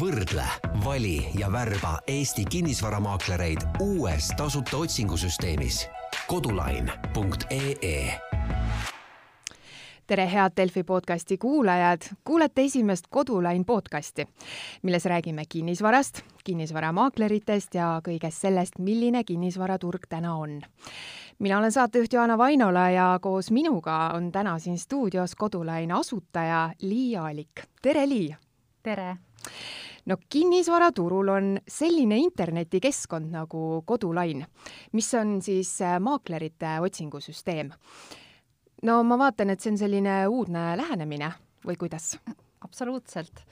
võrdle, vali ja värba Eesti kinnisvaramaaklereid uues tasuta otsingusüsteemis kodulain.ee tere, head Delfi podcasti kuulajad, kuulete esimest Kodulain podcasti, milles räägime kinnisvarast, kinnisvaramaakleritest ja kõigest sellest, milline kinnisvaraturg täna on. mina olen saatejuht Joana Vainola ja koos minuga on täna siin stuudios Kodulain asutaja Lii Aalik. tere, Lii! tere! No kinnisvaraturul on selline internetikeskkond nagu Kodulain, mis on siis äh, maaklerite otsingusüsteem no ma vaatan, et see on selline uudne lähenemine või kuidas? absoluutselt.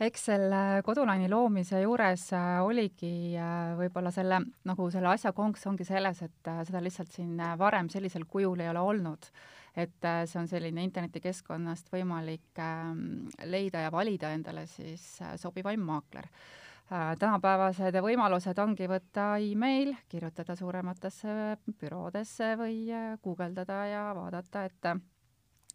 eks selle kodulaini loomise juures äh, oligi äh, võib-olla selle, nagu selle asja konks ongi selles, et seda lihtsalt siin varem sellisel kujul ei ole olnud. Et see on selline internetikeskkonnast võimalik ähm, leida ja valida endale siis sobivaim maakler Äh, tänapäevased võimalused ongi võtta email, kirjutada suurematesse büroodesse või äh, guugeldada ja vaadata, et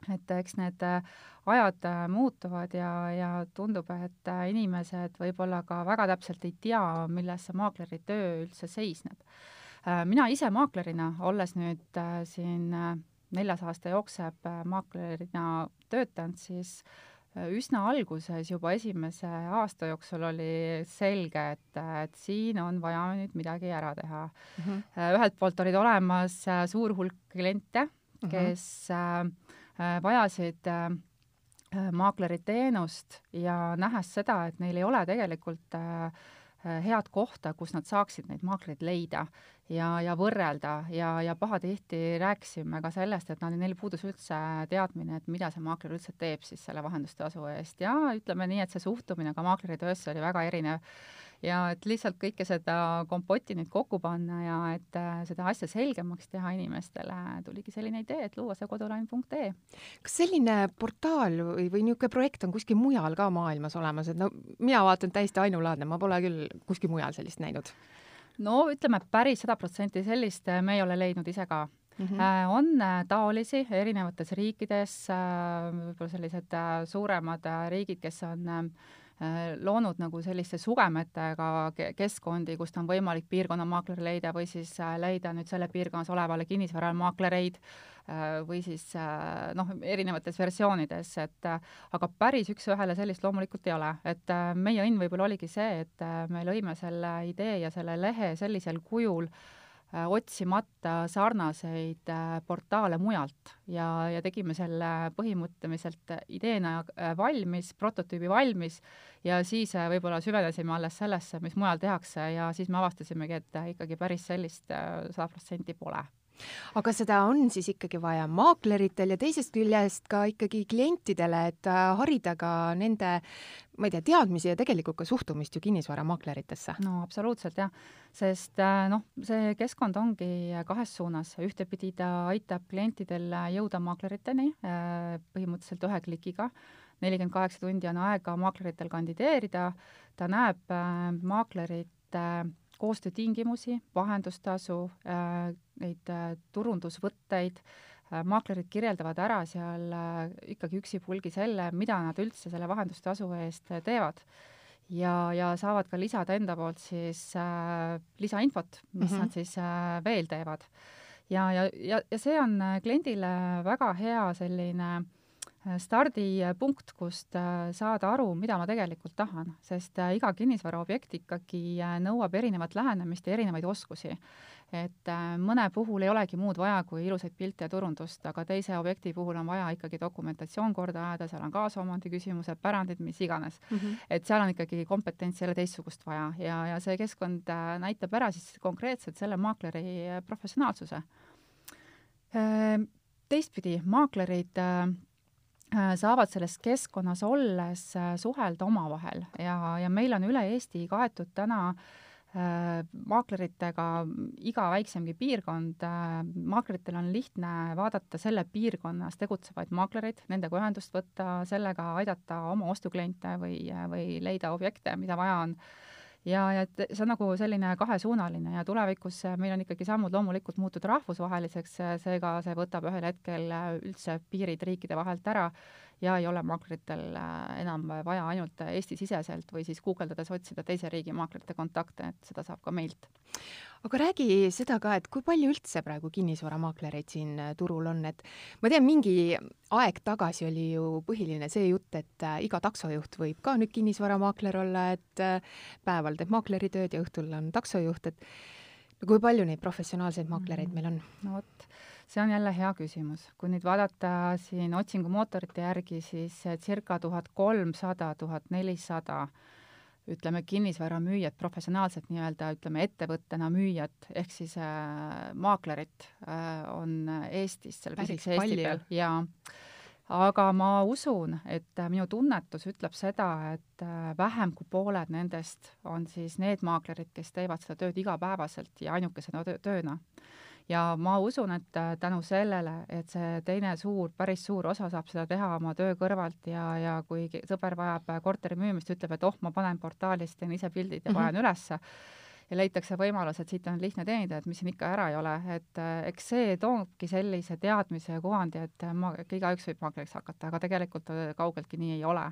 et eks need äh, ajad muutuvad ja, ja tundub, et inimesed võib-olla ka väga täpselt ei tea, milles see maakleri töö üldse seisneb. mina ise maaklerina, olles nüüd siin neljas aasta jookseb maaklerina töötanud, siis äh, üsna alguses, juba esimese aasta jooksul oli selge, et, et siin on vaja nüüd midagi ära teha mm. -hmm. ühelt poolt olid olemas äh, suur hulk kliente, mhm. kes mm -hmm. vajasid maakleri teenust ja nähes seda, et neil ei ole tegelikult äh, head kohta, kus nad saaksid neid maakleid leida ja, ja võrrelda. Ja, ja pahatihti rääkisime ka sellest, et neil puudus üldse teadmine, et mida see maakler üldse teeb siis selle vahendustasu eest. Ja ütleme nii, et see suhtumine ka maakleri töösse oli väga erinev ja et lihtsalt kõike seda kompotti nüüd kokku panna ja et äh, seda asja selgemaks teha inimestele, tuligi selline idee, et luua see kodulain.ee. kas selline portaal või, või niisugune projekt on kuskil mujal ka maailmas olemas, et no mina vaatan täiesti ainulaadne, ma pole küll kuskil mujal sellist näinud no ütleme, päris sada protsenti sellist äh, me ei ole leidnud ise ka Mm -hmm. on taolisi erinevates riikides, võib-olla sellised suuremad riigid, kes on loonud nagu selliste sugemetega keskkondi, kust on võimalik piirkonnamaakler leida või siis äh, leida nüüd selle piirkonnas olevale kinnisvarale maaklereid äh, või siis noh, erinevates versioonides, et aga päris üks-ühele sellist loomulikult ei ole, et meie õnn võib-olla oligi see, et me lõime selle idee ja selle lehe sellisel kujul äh, Äh, otsimata sarnaseid äh, portaale mujalt. Ja, ja tegime selle põhimõtteliselt ideena äh, valmis, prototüübi valmis ja siis võib-olla süvenesime alles sellesse, mis mujal tehakse ja siis me avastasimegi, et ikkagi päris sellist sada protsenti pole aga seda on siis ikkagi vaja maakleritel ja teisest küljest ka ikkagi klientidele, et äh, harida ka nende, ma ei tea, teadmisi ja tegelikult ka suhtumist ju kinnisvaramaakleritesse. no absoluutselt jah, sest äh, noh, see keskkond ongi kahes suunas, ühtepidi ta aitab klientidel jõuda maakleriteni äh, põhimõtteliselt ühe klikiga, nelikümmend kaheksa tundi on aega maakleritel kandideerida, ta näeb maaklerit koostöötingimusi, vahendustasu, neid äh, turundusvõtteid, äh, maaklerid kirjeldavad ära seal ikkagi üksipulgi selle, mida nad üldse selle vahendustasu eest teevad. ja, ja saavad ka lisada enda poolt siis äh, lisainfot, mis mm -hmm. nad siis äh, veel teevad. ja, ja, ja, ja see on kliendile väga hea selline äh, Äh, stardipunkt, kust äh, saada aru, mida ma tegelikult tahan, sest äh, iga kinnisvaraobjekt ikkagi nõuab erinevat lähenemist ja erinevaid oskusi. Et mõne puhul ei olegi muud vaja kui ilusaid pilte ja turundust, aga teise objekti puhul on vaja ikkagi dokumentatsioon korda ajada, seal on kaasomandi küsimused, pärandid, mis iganes mm. -hmm. et seal on ikkagi kompetentsi jälle teistsugust vaja ja, ja see keskkond näitab ära siis konkreetselt selle maakleri professionaalsuse. Teistpidi, maaklerid Äh, saavad selles keskkonnas olles äh, suhelda omavahel ja, ja meil on üle Eesti kaetud täna äh, maakleritega iga väiksemgi piirkond äh,, maakleritel on lihtne vaadata selle piirkonnas tegutsevaid maaklereid, nendega ühendust võtta, sellega aidata oma ostukliente või, või leida objekte, mida vaja on. Ja, ja et see on nagu selline kahesuunaline ja tulevikus meil on ikkagi sammud loomulikult muutuda rahvusvaheliseks, seega see võtab ühel hetkel üldse piirid riikide vahelt ära ja ei ole maakleritel enam vaja ainult Eesti-siseselt või siis guugeldades otsida teise riigi maaklerite kontakte, et seda saab ka meilt aga räägi seda ka, et kui palju üldse praegu kinnisvaramaaklereid siin äh, turul on, et ma tean, mingi aeg tagasi oli ju põhiline see jutt, et äh, iga taksojuht võib ka nüüd kinnisvaramaakler olla, et äh, päeval teeb maakleritööd ja õhtul on taksojuht, et no kui palju neid professionaalseid maaklereid mm. meil on? no vot, see on jälle hea küsimus. kui nüüd vaadata siin otsingumootorite järgi, siis circa tuhat kolmsada, tuhat nelisada ütleme, kinnisvaramüüjat, professionaalset nii-öelda, ütleme, ettevõttena müüjat ehk siis äh, maaklerit äh, on Eestis, selle pisikese Eesti peal. Ja aga ma usun, et minu tunnetus ütleb seda, et äh, vähem kui pooled nendest on siis need maaklerid, kes teevad seda tööd igapäevaselt ja ainukese tööna ja ma usun, et äh, tänu sellele, et see teine suur, päris suur osa saab seda teha oma töö kõrvalt ja, ja kui sõber vajab äh, korteri müümist, ütleb, et oh, ma panen portaalist, teen ise pildid ja mm -hmm. panen ülesse, ja leitakse võimalus, et siit on lihtne teenida, et mis siin ikka ära ei ole, et äh, eks see toobki sellise teadmise ja kuvandi, et ma, igaüks võib maakleriks hakata, aga tegelikult kaugeltki nii ei ole.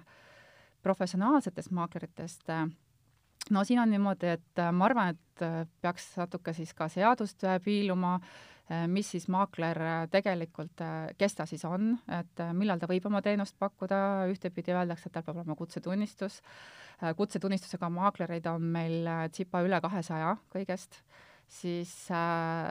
professionaalsetest maakleritest äh, no siin on niimoodi, et äh, ma arvan, et äh, peaks natuke siis ka seadust äh, piiluma, mis siis maakler tegelikult, kes ta siis on, et millal ta võib oma teenust pakkuda, ühtepidi öeldakse, et tal peab olema kutsetunnistus, kutsetunnistusega maaklereid on meil tsipa üle kahesaja kõigest, siis äh,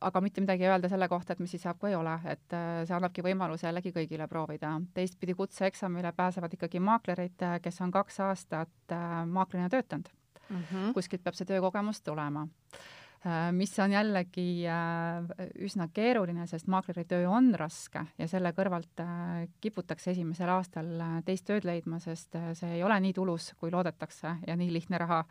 aga mitte midagi öelda selle kohta, et mis siis saab, kui ei ole, et äh, see annabki võimaluse jällegi kõigile proovida. teistpidi kutseeksamile pääsevad ikkagi maaklerid, kes on kaks aastat äh, maaklerina töötanud mm. -hmm. kuskilt peab see töökogemus tulema äh, mis on jällegi äh, üsna keeruline, sest maakleri töö on raske ja selle kõrvalt äh, kiputakse esimesel aastal teist tööd leidma, sest see ei ole nii tulus, kui loodetakse ja nii lihtne raha.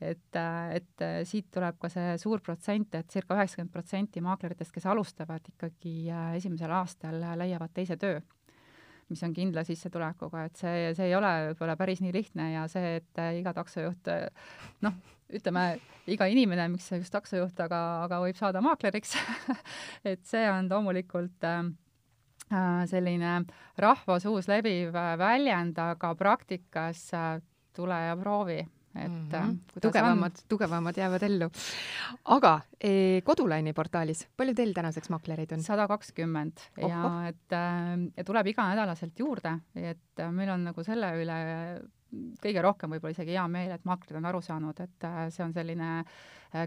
Et, et siit tuleb ka see suur protsent, et circa üheksakümmend protsenti maakleritest, kes alustavad ikkagi esimesel aastal, leiavad teise töö mis on kindla sissetulekuga, et see, see ei ole võib-olla päris nii lihtne ja see, et äh, iga taksojuht noh, ütleme, iga inimene, miks just taksojuht, aga, aga võib saada maakleriks et see on loomulikult äh, äh, selline rahva suus leviv väljend, aga praktikas äh, tule ja proovi et mm -hmm. tugevamad, tugevamad jäävad ellu. aga e, Kodulaini portaalis, palju teil tänaseks maaklereid on? sada kakskümmend ja et äh, ja tuleb iganädalaselt juurde, et äh, meil on nagu selle üle kõige rohkem võib-olla isegi hea meel, et maaklerid on aru saanud, et äh, see on selline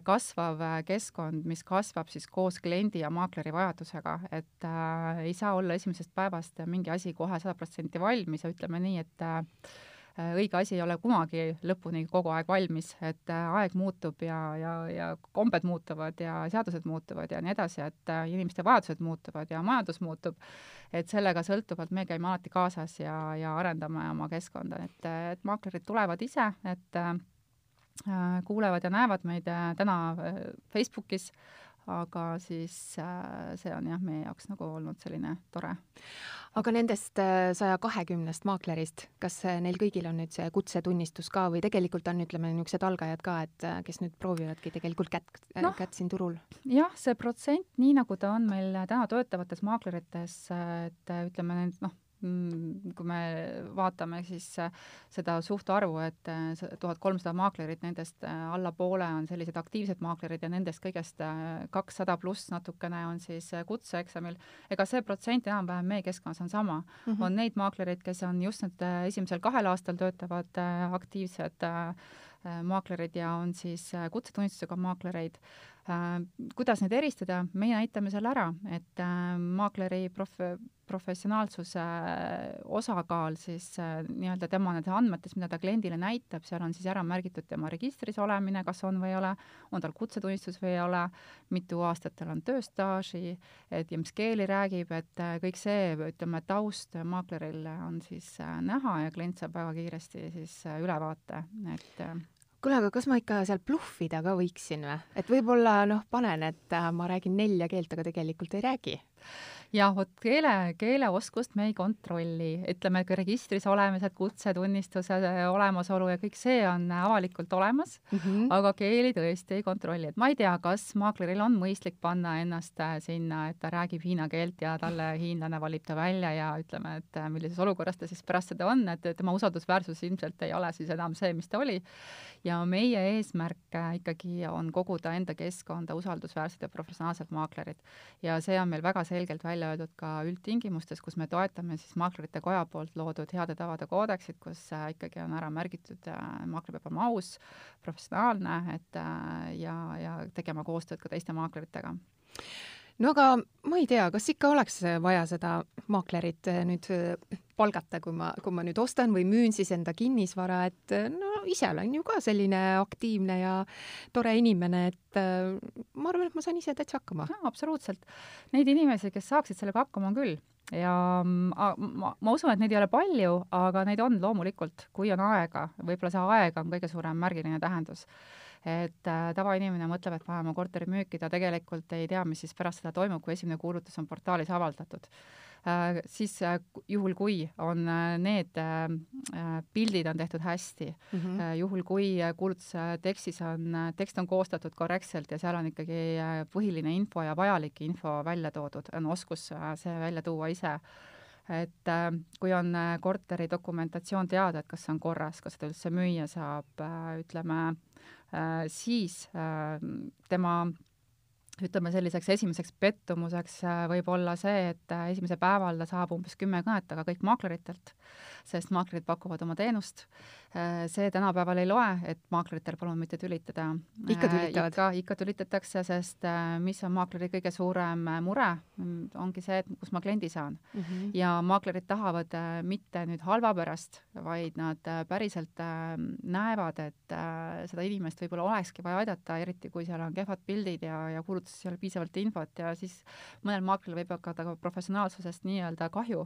kasvav keskkond, mis kasvab siis koos kliendi ja maakleri vajadusega, et äh, ei saa olla esimesest päevast mingi asi kohe sada protsenti valmis ja ütleme nii, et äh, Äh, õige asi ei ole kunagi lõpuni kogu aeg valmis, et äh, aeg muutub ja, ja, ja kombed muutuvad ja seadused muutuvad ja nii edasi, et äh, inimeste vajadused muutuvad ja majandus muutub, et sellega sõltuvalt me käime alati kaasas ja, ja arendame oma keskkonda, et, et maaklerid tulevad ise, et kuulevad ja näevad meid täna Facebookis, aga siis äh, see on jah, meie jaoks nagu olnud selline tore. aga nendest äh, saja kahekümnest maaklerist, kas äh, neil kõigil on nüüd see kutsetunnistus ka või tegelikult on, ütleme, niisugused algajad ka, et kes nüüd proovivadki tegelikult kätt no,, kätt siin turul? jah, see protsent, nii nagu ta on meil täna töötavates maaklerites, et ütleme, noh, kui me vaatame siis äh, seda suhtarvu, et äh, tuhat kolmsada maaklerit, nendest äh, alla poole on sellised aktiivsed maaklerid ja nendest kõigest kakssada pluss natukene on siis kutseeksamil, ega see protsent enam-vähem meie keskkonnas on sama mm. -hmm. on neid maaklereid, kes on just need esimesel kahel aastal töötavad aktiivsed maaklerid ja on siis kutsetunnistusega maaklereid kuidas neid eristada, meie näitame selle ära, et äh, maakleri prof-, professionaalsuse äh, osakaal siis nii-öelda tema nendes andmetes, mida ta kliendile näitab, seal on siis ära märgitud tema registris olemine, kas on või ei ole, on tal kutsetunnistus või ei ole, mitu aastat tal on tööstaaži, et ja mis keeli räägib, et kõik see, ütleme, taust maakleril on siis näha ja klient saab väga kiiresti siis ülevaate, et kuule, aga kas ma ikka seal bluffida ka võiksin või? et võib-olla noh, panen, et äh, ma räägin nelja keelt, aga tegelikult ei räägi? Ja vot keele, keeleoskust me ei kontrolli, ütleme, et registris olemised, kutsetunnistuse olemasolu ja kõik see on avalikult olemas mm, -hmm. aga keeli tõesti ei kontrolli, et ma ei tea, kas maakleril on mõistlik panna ennast äh, sinna, et ta räägib hiina keelt ja talle hiinlane valib ta välja ja ütleme, et millises olukorras ta siis pärast seda on, et tema usaldusväärsus ilmselt ei ole siis enam see, mis ta oli. ja meie eesmärk ikkagi on koguda enda keskkonda usaldusväärsed ja professionaalsed maaklerid ja see on meil väga selgelt välja välja öeldud ka üldtingimustes, kus me toetame siis maaklerite koja poolt loodud heade tavade koodeksit, kus äh, ikkagi on ära märgitud, äh, maakler peab olema aus, professionaalne, et äh, ja, ja tegema koostööd ka teiste maakleritega. No aga ma ei tea, kas ikka oleks vaja seda maaklerit nüüd palgata, kui ma, kui ma nüüd ostan või müün siis enda kinnisvara, et no ise olen ju ka selline aktiivne ja tore inimene, et äh, ma arvan, et ma saan ise täitsa hakkama. absoluutselt. Neid inimesi, kes saaksid sellega hakkama, on küll ja ma, ma, ma usun, et neid ei ole palju, aga neid on loomulikult, kui on aega, võib-olla see aeg on kõige suurem märgiline tähendus et äh, tavainimene mõtleb, et vajame korteri müüki, ta tegelikult ei tea, mis siis pärast seda toimub, kui esimene kuulutus on portaalis avaldatud. Siis äh, juhul, kui on äh, need äh, äh, pildid on tehtud hästi mm, -hmm. äh, juhul kui kuulutuse tekstis on, tekst on koostatud korrektselt ja seal on ikkagi põhiline info ja vajalik info välja toodud, on oskus see välja tuua ise et äh, kui on äh, korteri dokumentatsioon teada, et kas see on korras, kas seda üldse müüa saab äh,, ütleme äh,, siis äh, tema ütleme selliseks esimeseks pettumuseks äh, võib olla see, et äh, esimesel päeval ta saab umbes kümme kõnet, aga kõik maakleritelt, sest maaklerid pakuvad oma teenust Äh, see tänapäeval ei loe, et maakleritel palun mitte tülitada. ikka tülitavad? ikka, ikka tülitatakse, sest mis on maakleri kõige suurem mure, mm, ongi see, et kus ma kliendi saan mm. -hmm. ja maaklerid tahavad mitte nüüd halva pärast, vaid nad päriselt näevad, et seda inimest võib-olla olekski vaja aidata, eriti kui seal on kehvad pildid ja, ja kuulutuses ei ole piisavalt infot ja siis mõnel maakleril võib hakata ka professionaalsusest nii-öelda kahju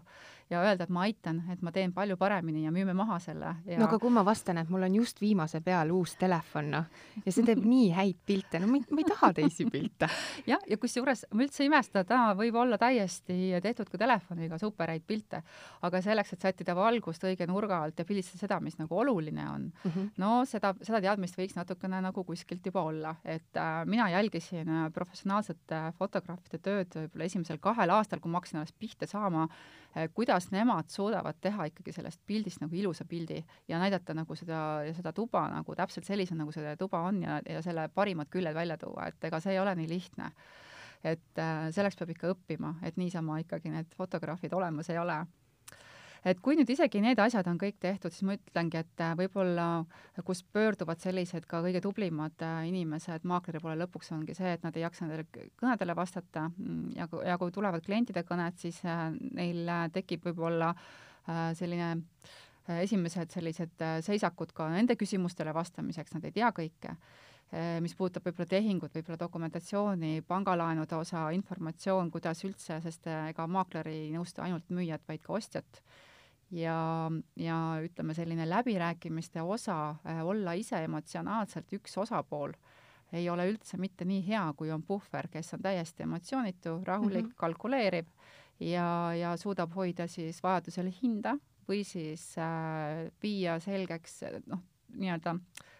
ja öelda, et ma aitan, et ma teen palju paremini ja müüme maha selle ja no aga kui ma vastan, et mul on just viimase peal uus telefon, noh, ja see teeb nii häid pilte, no ma ei, ma ei taha teisi pilte. jah, ja kusjuures ma üldse ei imesta, täna võib olla täiesti tehtud ka telefoniga super häid pilte, aga selleks, et sättida valgust õige nurga alt ja pildistada seda, mis nagu oluline on mm, -hmm. no seda, seda teadmist võiks natukene nagu kuskilt juba olla, et äh, mina jälgisin äh, professionaalsete fotograafide tööd võib-olla esimesel kahel aastal, kui ma hakkasin alles pihta saama äh,, kuidas nemad suudavad teha ikkagi sellest pildist nagu ilusa pildi ja näidata näidata nagu seda, seda tuba nagu täpselt sellisena, nagu see tuba on ja, ja selle parimad küljed välja tuua, et ega see ei ole nii lihtne. et äh, selleks peab ikka õppima, et niisama ikkagi need fotograafid olemas ei ole et kui nüüd isegi need asjad on kõik tehtud, siis ma ütlengi, et äh, võib-olla kus pöörduvad sellised ka kõige tublimad äh, inimesed maakleri poole lõpuks ongi see, et nad ei jaksa nendele kõnedele vastata mm, ja, ja kui tulevad klientide kõned, siis äh, neil tekib võib-olla selline äh, Äh, esimesed sellised äh, seisakud ka nende küsimustele vastamiseks, nad ei tea kõike, äh, mis puudutab võib-olla tehingut, võib-olla dokumentatsiooni, pangalaenude osa, informatsioon, kuidas üldse, sest ega maakler ei nõusta ainult müüjat, vaid ka ostjat. Ja, ja ütleme, selline läbirääkimiste osa, olla ise emotsionaalselt üks osapool, ei ole üldse mitte nii hea, kui on puhver, kes on täiesti emotsioonitu, rahulik mm, -hmm. kalkuleerib ja, ja suudab hoida siis vajadusel hinda või siis äh, viia selgeks noh, nii-öelda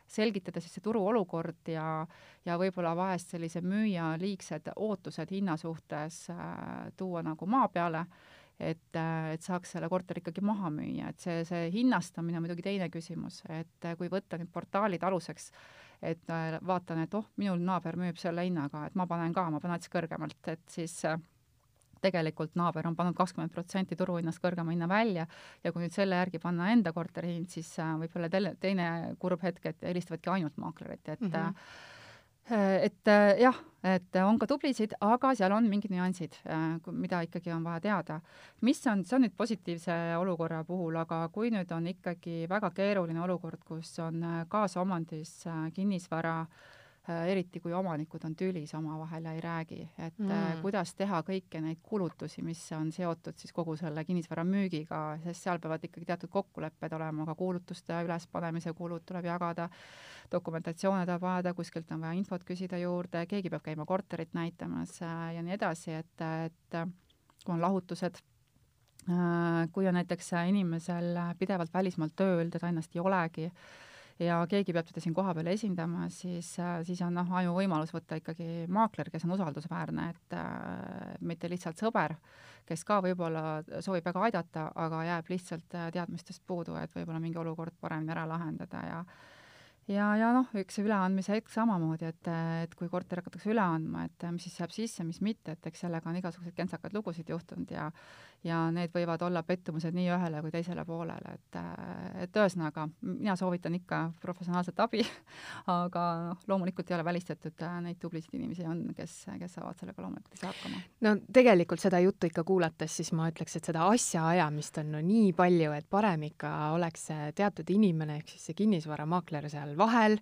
selgitada siis see turuolukord ja, ja võib-olla vahest sellise müüja liigsed ootused hinna suhtes äh, tuua nagu maa peale, äh,, et saaks selle korteri ikkagi maha müüa, et see, see hinnastamine on muidugi teine küsimus, et äh, kui võtta nüüd portaalid aluseks, et äh, vaatan, et oh, minul naaber müüb selle hinnaga, et ma panen ka, ma panen natuke kõrgemalt, et siis äh, tegelikult naaber on pannud kakskümmend protsenti turuhinnast kõrgema hinna välja ja kui nüüd selle järgi panna enda korteri hind, siis äh, võib olla teine, kurb hetk, et helistavadki ainult maaklerit, et mm -hmm. Et jah, et on ka tublisid, aga seal on mingid nüansid, mida ikkagi on vaja teada. mis on, see on nüüd positiivse olukorra puhul, aga kui nüüd on ikkagi väga keeruline olukord, kus on kaasomandis kinnisvara äh, Äh, eriti kui omanikud on tülis omavahel ja ei räägi, et äh, mm. kuidas teha kõiki neid kulutusi, mis on seotud siis kogu selle kinnisvara müügiga, sest seal peavad ikkagi teatud kokkulepped olema, ka kuulutuste ülespanemise kulud tuleb jagada, dokumentatsioone tuleb ajada, kuskilt on vaja infot küsida juurde, keegi peab käima korterit näitamas äh, ja nii edasi, et, et kui on lahutused, kui on näiteks inimesel pidevalt välismaalt tööl, teda ennast ei olegi, ja keegi peab teda siin kohapeal esindama, siis, siis on noh, ainuvõimalus võtta ikkagi maakler, kes on usaldusväärne, et äh, mitte lihtsalt sõber, kes ka võib-olla soovib väga aidata, aga jääb lihtsalt teadmistest puudu, et võib-olla mingi olukord paremini ära lahendada ja ja, ja noh, üks üleandmise hetk samamoodi, et, et kui korter hakatakse üle andma, et mis siis jääb sisse, mis mitte, et eks sellega on igasuguseid kentsakaid lugusid juhtunud ja ja need võivad olla pettumused nii ühele kui teisele poolele, et, et ühesõnaga, mina soovitan ikka professionaalset abi, aga noh, loomulikult ei ole välistatud, neid tublisid inimesi on, kes, kes saavad sellega loomulikult ise hakkama. no tegelikult seda juttu ikka kuulates, siis ma ütleks, et seda asjaajamist on no nii palju, et parem ikka oleks teatud inimene, ehk siis see kinnisvaramaakler seal vahel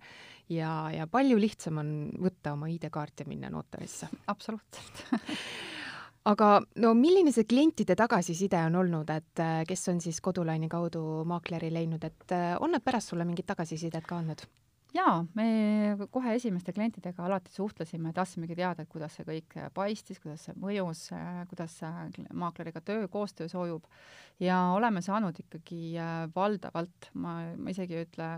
ja, ja palju lihtsam on võtta oma ID-kaart ja minna notarisse. absoluutselt aga no milline see klientide tagasiside on olnud, et äh, kes on siis Kodulaini kaudu maakleri leidnud, et äh, on nad pärast sulle mingit tagasisidet ka andnud? jaa, me kohe esimeste klientidega alati suhtlesime, tahtsimegi teada, et kuidas see kõik paistis, kuidas see mõjus, kuidas maakleriga töö, koostöö sujub ja oleme saanud ikkagi äh, valdavalt, ma, ma isegi ei ütle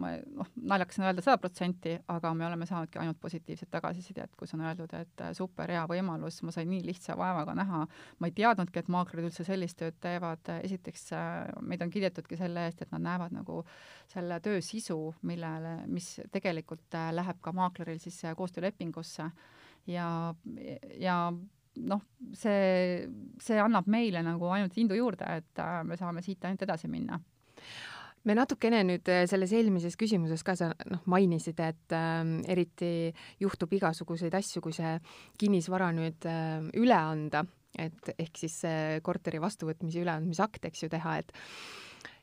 ma noh, naljakas on öelda sada protsenti, aga me oleme saanudki ainult positiivset tagasisidet, kus on öeldud, et äh, super hea võimalus, ma sain nii lihtsa vaevaga näha, ma ei teadnudki, et maaklerid üldse sellist tööd teevad, esiteks äh, meid on kiidetudki selle eest, et nad näevad nagu selle töö sisu, millele, mis tegelikult äh, läheb ka maakleril siis koostöölepingusse. Ja, ja noh, see, see annab meile nagu ainult indu juurde, et me saame siit ainult edasi minna me natukene nüüd äh, selles eelmises küsimuses ka sa noh, mainisid, et äh, eriti juhtub igasuguseid asju, kui see kinnisvara nüüd äh, üle anda, et ehk siis see korteri vastuvõtmise üleandmise akt, eks ju, teha, et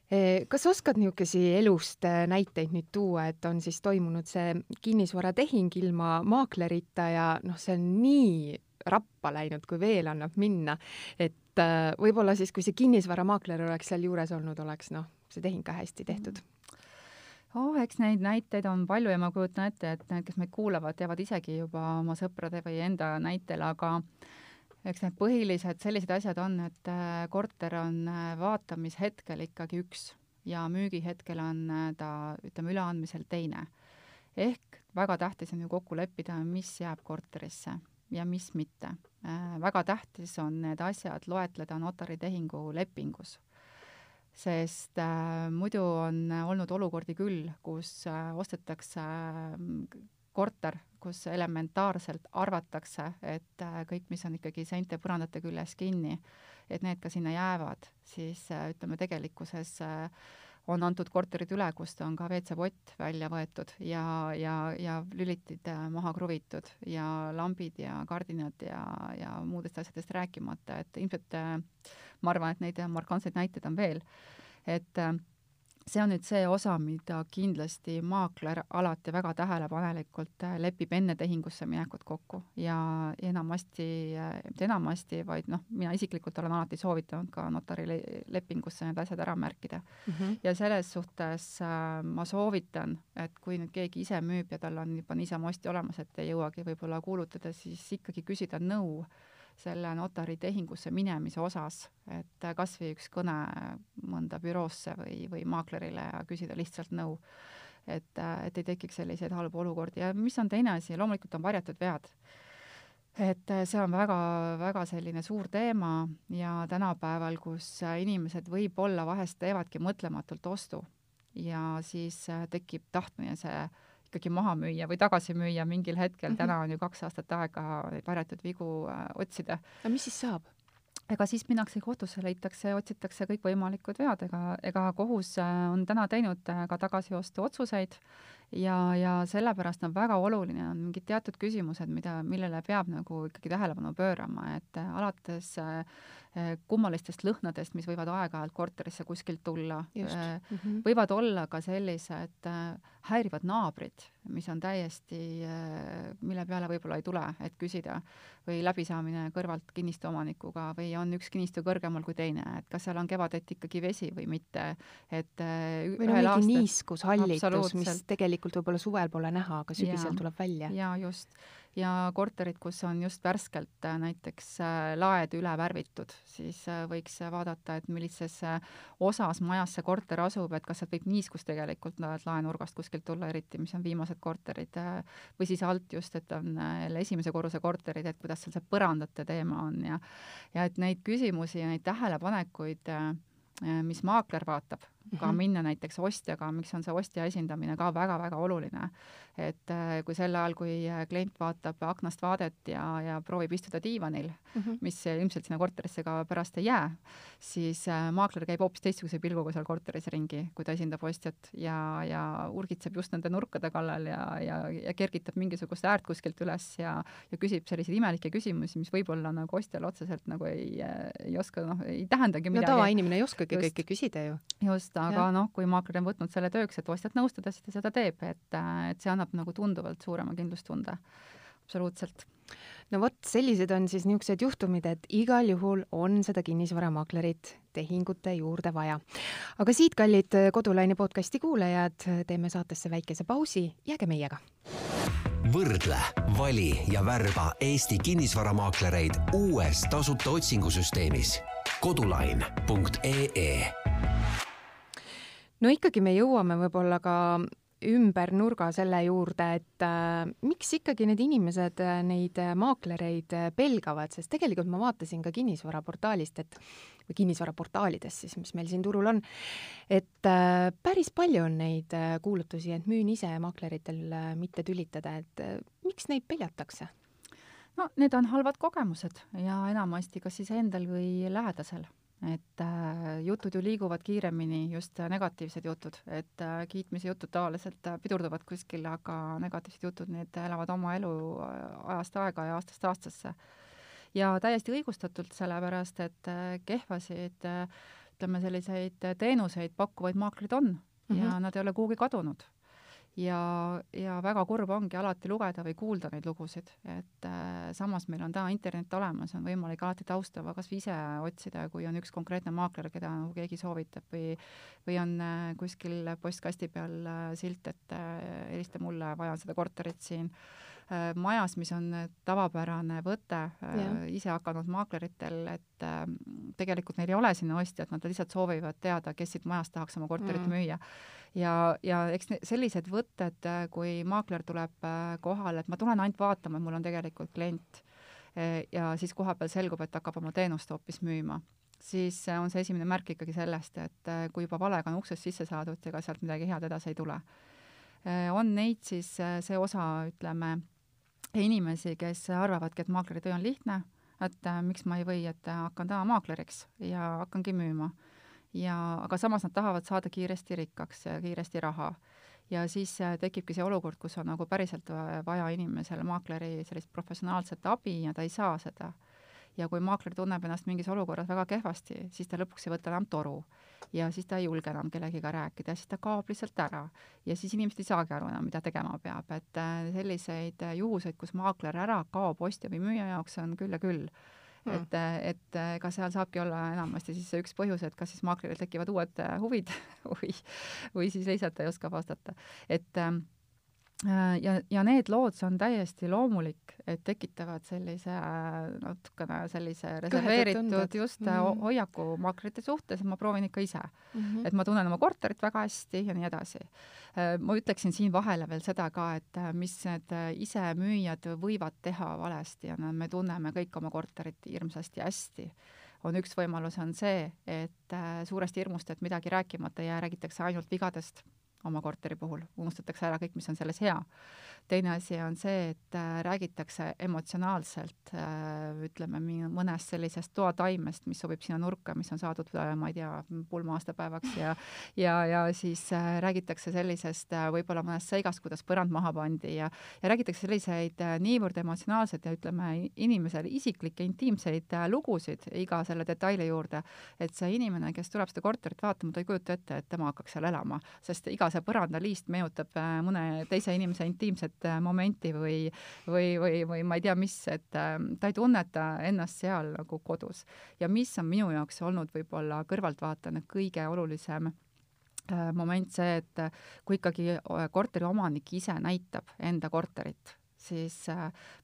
e, kas oskad niisuguseid elust äh, näiteid nüüd tuua, et on siis toimunud see kinnisvaratehing ilma maaklerita ja noh, see on nii rappa läinud, kui veel annab minna, et äh, võib-olla siis, kui see kinnisvaramaakler oleks seal juures olnud, oleks noh, see tehing ka hästi tehtud oh, eks neid näiteid on palju ja ma kujutan ette, et need, kes meid kuulavad, teavad isegi juba oma sõprade või enda näitel, aga eks need põhilised sellised asjad on, et äh, korter on äh, vaatamishetkel ikkagi üks ja müügihetkel on äh, ta, ütleme, üleandmisel teine. ehk väga tähtis on ju kokku leppida, mis jääb korterisse ja mis mitte. väga tähtis on need asjad loetleda notaritehingu lepingus sest äh, muidu on olnud olukordi küll, kus äh, ostetakse äh, korter, kus elementaarselt arvatakse, et äh, kõik, mis on ikkagi seinte põrandate küljes kinni, et need ka sinna jäävad, siis ütleme, tegelikkuses äh, on antud korterid üle, kust on ka WC-pott välja võetud ja, ja, ja lülitid äh, maha kruvitud ja lambid ja kardinad ja, ja muudest asjadest rääkimata, et ilmselt äh, ma arvan, et neid markantseid näiteid on veel, et äh, see on nüüd see osa, mida kindlasti maakler alati väga tähelepanelikult äh, lepib enne tehingusse minekut kokku ja enamasti, mitte enamasti, vaid noh, mina isiklikult olen alati soovitanud ka notari lepingusse need asjad ära märkida mm. -hmm. ja selles suhtes äh, ma soovitan, et kui nüüd keegi ise müüb ja tal on juba niisama ostja olemas, et ei jõuagi võib-olla kuulutada, siis ikkagi küsida nõu selle notari tehingusse minemise osas, et kas või üks kõne mõnda büroosse või, või maaklerile ja küsida lihtsalt nõu. et, et ei tekiks selliseid halbu olukordi ja mis on teine asi, loomulikult on varjatud vead. et see on väga-väga selline suur teema ja tänapäeval, kus inimesed võib-olla vahest teevadki mõtlematult ostu ja siis tekib tahtmine see ikkagi maha müüa või tagasi müüa mingil hetkel mm, -hmm. täna on ju kaks aastat aega varjatud vigu äh, otsida. aga mis siis saab? ega siis minnakse kohtusse, leitakse, otsitakse kõikvõimalikud vead, ega, ega kohus äh, on täna teinud äh, ka tagasiostu otsuseid ja, ja sellepärast on väga oluline, on mingid teatud küsimused, mida, millele peab nagu ikkagi tähelepanu pöörama, et alates äh, Eh, kummalistest lõhnadest, mis võivad aeg-ajalt korterisse kuskilt tulla. Mm -hmm. võivad olla ka sellised häirivad naabrid, mis on täiesti, mille peale võib-olla ei tule, et küsida või läbisaamine kõrvalt kinnistu omanikuga või on üks kinnistu kõrgemal kui teine, et kas seal on kevadeti ikkagi vesi või mitte, et või no mingi aastat... niiskus, hallitus, mis tegelikult võib-olla suvel pole näha, aga sügisel ja, tuleb välja. jaa, just ja korterid, kus on just värskelt äh, näiteks äh, laed üle värvitud, siis äh, võiks vaadata, et millises osas majas see korter asub, et kas sealt võib niiskus tegelikult laenurgast kuskilt tulla, eriti mis on viimased korterid, või siis alt just, et on jälle esimese korruse korterid, et kuidas seal see põrandate teema on ja ja et neid küsimusi ja neid tähelepanekuid mis maakler vaatab, ka -hmm. minna näiteks ostjaga, miks on see ostja esindamine ka väga-väga oluline. et äh, kui sel ajal, kui äh, klient vaatab aknast vaadet ja, ja proovib istuda diivanil mm, -hmm. mis ilmselt sinna korterisse ka pärast ei jää, siis äh, maakler käib hoopis teistsuguse pilguga seal korteris ringi, kui ta esindab ostjat ja, ja urgitseb just nende nurkade kallal ja, ja, ja kergitab mingisugust äärt kuskilt üles ja, ja küsib selliseid imelikke küsimusi, mis võib-olla nagu ostjale otseselt nagu ei, ei oska, noh, ei tähendagi midagi. no tavainimene ei oskagi kõike küsida ju. just, aga noh, kui maakler on võtnud selle tööks, et ostjat nõustada, siis ta seda teeb, et, et see annab nagu tunduvalt suurema kindlustunde. absoluutselt. no vot, sellised on siis niisugused juhtumid, et igal juhul on seda kinnisvaramaaklerit tehingute juurde vaja. aga siit, kallid Kodulaine podcasti kuulajad, teeme saatesse väikese pausi, jääge meiega võrdle, vali ja värba Eesti kinnisvaramaaklereid uues tasuta otsingusüsteemis kodulain.ee no ikkagi me jõuame võib-olla ka ümber nurga selle juurde, et äh, miks ikkagi need inimesed äh, neid äh, maaklereid äh, pelgavad, sest tegelikult ma vaatasin ka kinnisvaraportaalist, et või kinnisvaraportaalides siis, mis meil siin turul on, et äh, päris palju on neid äh, kuulutusi, et müün ise maakleritel äh, mitte tülitada, et äh, miks neid peljatakse? no need on halvad kogemused ja enamasti kas siis endal või lähedasel et äh, jutud ju liiguvad kiiremini, just äh, negatiivsed jutud, et äh, kiitmise jutud tavaliselt pidurduvad kuskil, aga negatiivsed jutud, need elavad oma elu ajast aega ja aastast aastasse. ja täiesti õigustatult, sellepärast et kehvasid ütleme, selliseid teenuseid pakkuvaid maaklerid on mm -hmm. ja nad ei ole kuhugi kadunud ja, ja väga kurb ongi alati lugeda või kuulda neid lugusid, et äh, samas meil on täna internet olemas, on võimalik alati tausta kas või ise otsida, kui on üks konkreetne maakler, keda nagu keegi soovitab või või on äh, kuskil postkasti peal äh, silt, et äh, helista mulle, vajan seda korterit siin. äh, majas, mis on tavapärane võte äh, ise hakanud maakleritel, et äh, tegelikult neil ei ole sinna ostjat, nad lihtsalt soovivad teada, kes siit majast tahaks oma korterit mm. müüa ja, ja eks sellised võtted, äh, kui maakler tuleb äh, kohale, et ma tulen ainult vaatama, et mul on tegelikult klient ja siis kohapeal selgub, et hakkab oma teenust hoopis müüma, siis on see esimene märk ikkagi sellest, et kui juba valega on uksest sisse saadud, ega sealt midagi head edasi ei tule. on neid siis see osa, ütleme, inimesi, kes arvavadki, et maakleri töö on lihtne, et miks ma ei või, et hakkan täna maakleriks ja hakkangi müüma ja aga samas nad tahavad saada kiiresti rikkaks ja kiiresti raha. ja siis äh, tekibki see olukord, kus on nagu päriselt vaja inimesele maakleri sellist professionaalset abi ja ta ei saa seda. Ja kui maakler tunneb ennast mingis olukorras väga kehvasti, siis ta lõpuks ei võta enam toru. Ja siis ta ei julge enam kellegiga rääkida, siis ta kaob lihtsalt ära. Ja siis inimesed ei saagi aru enam, mida tegema peab, et äh, selliseid äh, juhuseid, kus maakler ära kaob ostja või müüja jaoks, on küll ja küll. Mm.. et, et ega seal saabki olla enamasti siis üks põhjus, et kas siis maakleril tekivad uued äh, huvid või, või siis lihtsalt ei oska vastata. et ähm, Äh, ja, ja need lood, see on täiesti loomulik, et tekitavad sellise natukene sellise reserveeritud just mm -hmm. hoiaku maakrite suhtes, ma proovin ikka ise mm. -hmm. et ma tunnen oma korterit väga hästi ja nii edasi. Äh, ma ütleksin siin vahele veel seda ka, et äh, mis need isemüüjad võivad teha valesti ja me tunneme kõik oma korterit hirmsasti hästi on üks võimalus, on see, et suurest hirmust, et midagi rääkimata ei jää, räägitakse ainult vigadest oma korteri puhul, unustatakse ära kõik, mis on selles hea. teine asi on see, et äh, räägitakse emotsionaalselt äh, ütleme, mõnest sellisest toataimest, mis sobib sinna nurka, mis on saadud, äh, ma ei tea, pulma aastapäevaks ja ja, ja siis räägitakse sellisest võib-olla mõnest seigast, kuidas põrand maha pandi ja ja räägitakse selliseid niivõrd emotsionaalseid ja ütleme, inimesele isiklikke intiimseid lugusid iga selle detaili juurde, et see inimene, kes tuleb seda korterit vaatama, ta ei kujuta ette, et tema hakkaks seal elama, sest iga see põrandaliist meenutab äh, mõne teise inimese intiimset äh, momenti või, või, või, või ma ei tea, mis, et äh, ta ei tunneta ennast seal nagu kodus. ja mis on minu jaoks olnud võib-olla kõrvaltvaatajana kõige olulisem moment see, et kui ikkagi korteriomanik ise näitab enda korterit, siis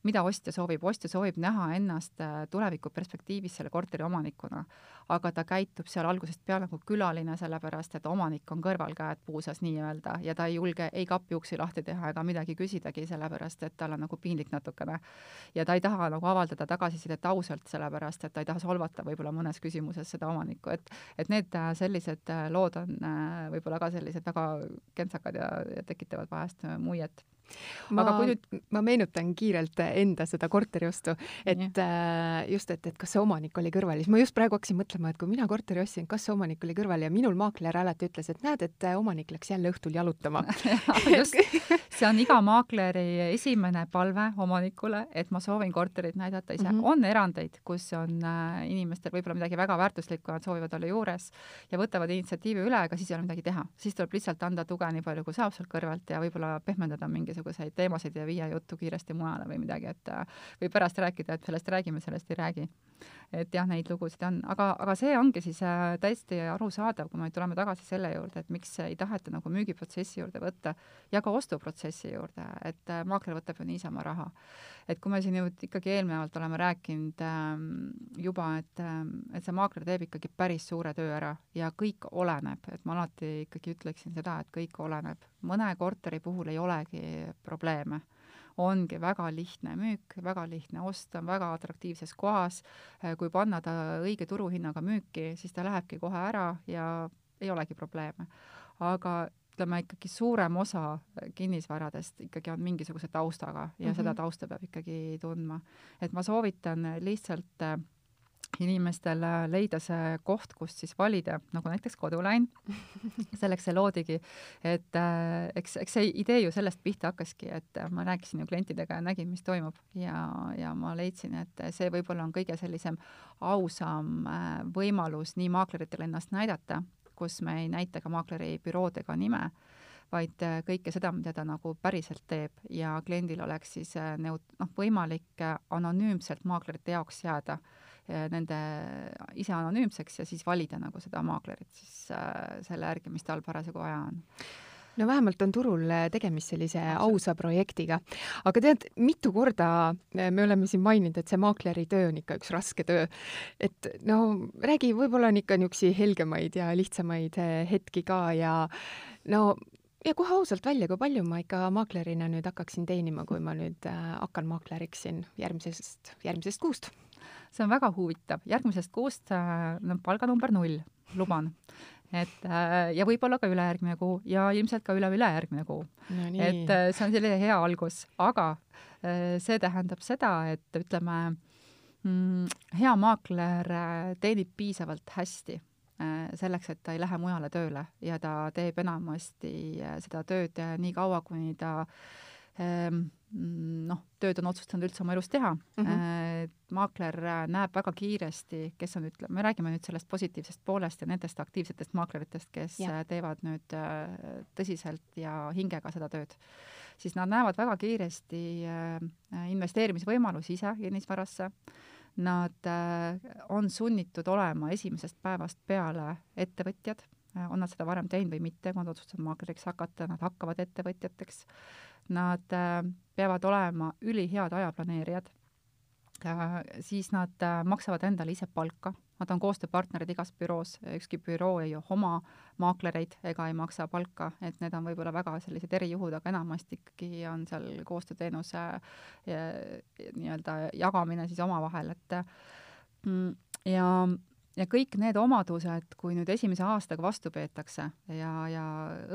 mida ostja soovib, ostja soovib näha ennast äh, tulevikuperspektiivis selle korteri omanikuna, aga ta käitub seal algusest peale nagu külaline, sellepärast et omanik on kõrval käed puusas nii-öelda ja ta ei julge ei kapiuksi lahti teha ega midagi küsidagi, sellepärast et tal on nagu piinlik natukene. ja ta ei taha nagu avaldada tagasisidet ausalt, sellepärast et ta ei taha solvata võib-olla mõnes küsimuses seda omanikku, et et need äh, sellised lood on võib-olla ka sellised väga kentsakad ja, ja tekitavad vahest muiet ma, aga kui nüüd, ma meenutan kiirelt enda seda korteriostu, et ja. Äh, just, et, et kas see omanik oli kõrval, siis ma just praegu hakkasin mõtlema, et kui mina korteri ostsin, kas see omanik oli kõrval ja minul maakler alati ütles, et näed, et äh, omanik läks jälle õhtul jalutama just, see on iga maakleri esimene palve omanikule, et ma soovin korterit näidata ise mm. -hmm. on erandeid, kus on äh, inimestel võib-olla midagi väga väärtuslikku, nad soovivad olla juures ja võtavad initsiatiivi üle, aga siis ei ole midagi teha, siis tuleb lihtsalt anda tuge nii palju, kui saab sealt kõrvalt ja võib-olla pehmendada mingi mingisuguseid teemasid ja viia juttu kiiresti mujale või midagi, et või pärast rääkida, et sellest räägime, sellest ei räägi. et jah, neid lugusid on, aga, aga see ongi siis äh, täiesti arusaadav, kui me tuleme tagasi selle juurde, et miks ei taheta nagu müügiprotsessi juurde võtta ja ka ostuprotsessi juurde, et äh, maakler võtab ju niisama raha. et kui me siin ju ikkagi eelnevalt oleme rääkinud ähm, juba, et, ähm, et see maakler teeb ikkagi päris suure töö ära ja kõik oleneb, et ma alati ikkagi ütleksin seda, et kõik oleneb. mõne korteri puhul ei olegi probleeme ongi väga lihtne müük, väga lihtne ost, on väga atraktiivses kohas, kui panna ta õige turuhinnaga müüki, siis ta lähebki kohe ära ja ei olegi probleeme. aga ütleme ikkagi suurem osa kinnisvaradest ikkagi on mingisuguse taustaga ja mm -hmm. seda tausta peab ikkagi tundma. et ma soovitan lihtsalt äh, inimestel leida see koht, kust siis valida, nagu näiteks kodulain. selleks see loodigi, et äh, eks, eks see idee ju sellest pihta hakkaski, et ma rääkisin ju klientidega ja nägin, mis toimub. Ja, ja ma leidsin, et see võib-olla on kõige sellisem ausam äh, võimalus nii maakleritele ennast näidata, kus me ei näita ka maakleri bürood ega nime, vaid äh, kõike seda, mida ta nagu päriselt teeb. Ja kliendil oleks siis äh, neut-, noh, võimalik äh, anonüümselt maaklerite jaoks jääda nende ise anonüümseks ja siis valida nagu seda maaklerit siis äh, selle järgi, mis tal parasjagu vaja on no vähemalt on turul tegemist sellise ausa projektiga. aga tead, mitu korda me oleme siin maininud, et see maakleri töö on ikka üks raske töö. et no räägi, võib-olla on ikka niisuguseid helgemaid ja lihtsamaid hetki ka ja no ja kohe ausalt välja, kui palju ma ikka maaklerina nüüd hakkaksin teenima, kui ma nüüd äh, hakkan maakleriks siin järgmisest, järgmisest kuust? see on väga huvitav, järgmisest kuust äh, no palga number null, luban. et äh, ja võib-olla ka ülejärgmine kuu ja ilmselt ka üle-ülejärgmine kuu no,. et see on selline hea algus, aga see tähendab seda, et ütleme, mm, hea maakler teenib piisavalt hästi Äh, selleks, et ta ei lähe mujale tööle ja ta teeb enamasti äh, seda tööd äh, nii kaua, kuni ta ähm, noh, tööd on otsustanud üldse oma elus teha mm. -hmm. maakler näeb väga kiiresti, kes on, ütleme, me räägime nüüd sellest positiivsest poolest ja nendest aktiivsetest maakleritest, kes ja. teevad nüüd tõsiselt ja hingega seda tööd, siis nad näevad väga kiiresti investeerimisvõimalusi ise kinnisvarasse Nad äh, on sunnitud olema esimesest päevast peale ettevõtjad, äh, on nad seda varem teinud või mitte, kui nad otsustavad maakleriks hakata, nad hakkavad ettevõtjateks. Nad äh, peavad olema ülihead ajaplaneerijad, siis nad maksavad endale ise palka Nad on koostööpartnerid igas büroos, ükski büroo ei oma maaklereid ega ei maksa palka, et need on võib-olla väga sellised erijuhud, aga enamasti ikkagi on seal koostööteenuse nii-öelda jagamine siis omavahel, et mm, ja ja kõik need omadused, kui nüüd esimese aastaga vastu peetakse ja, ja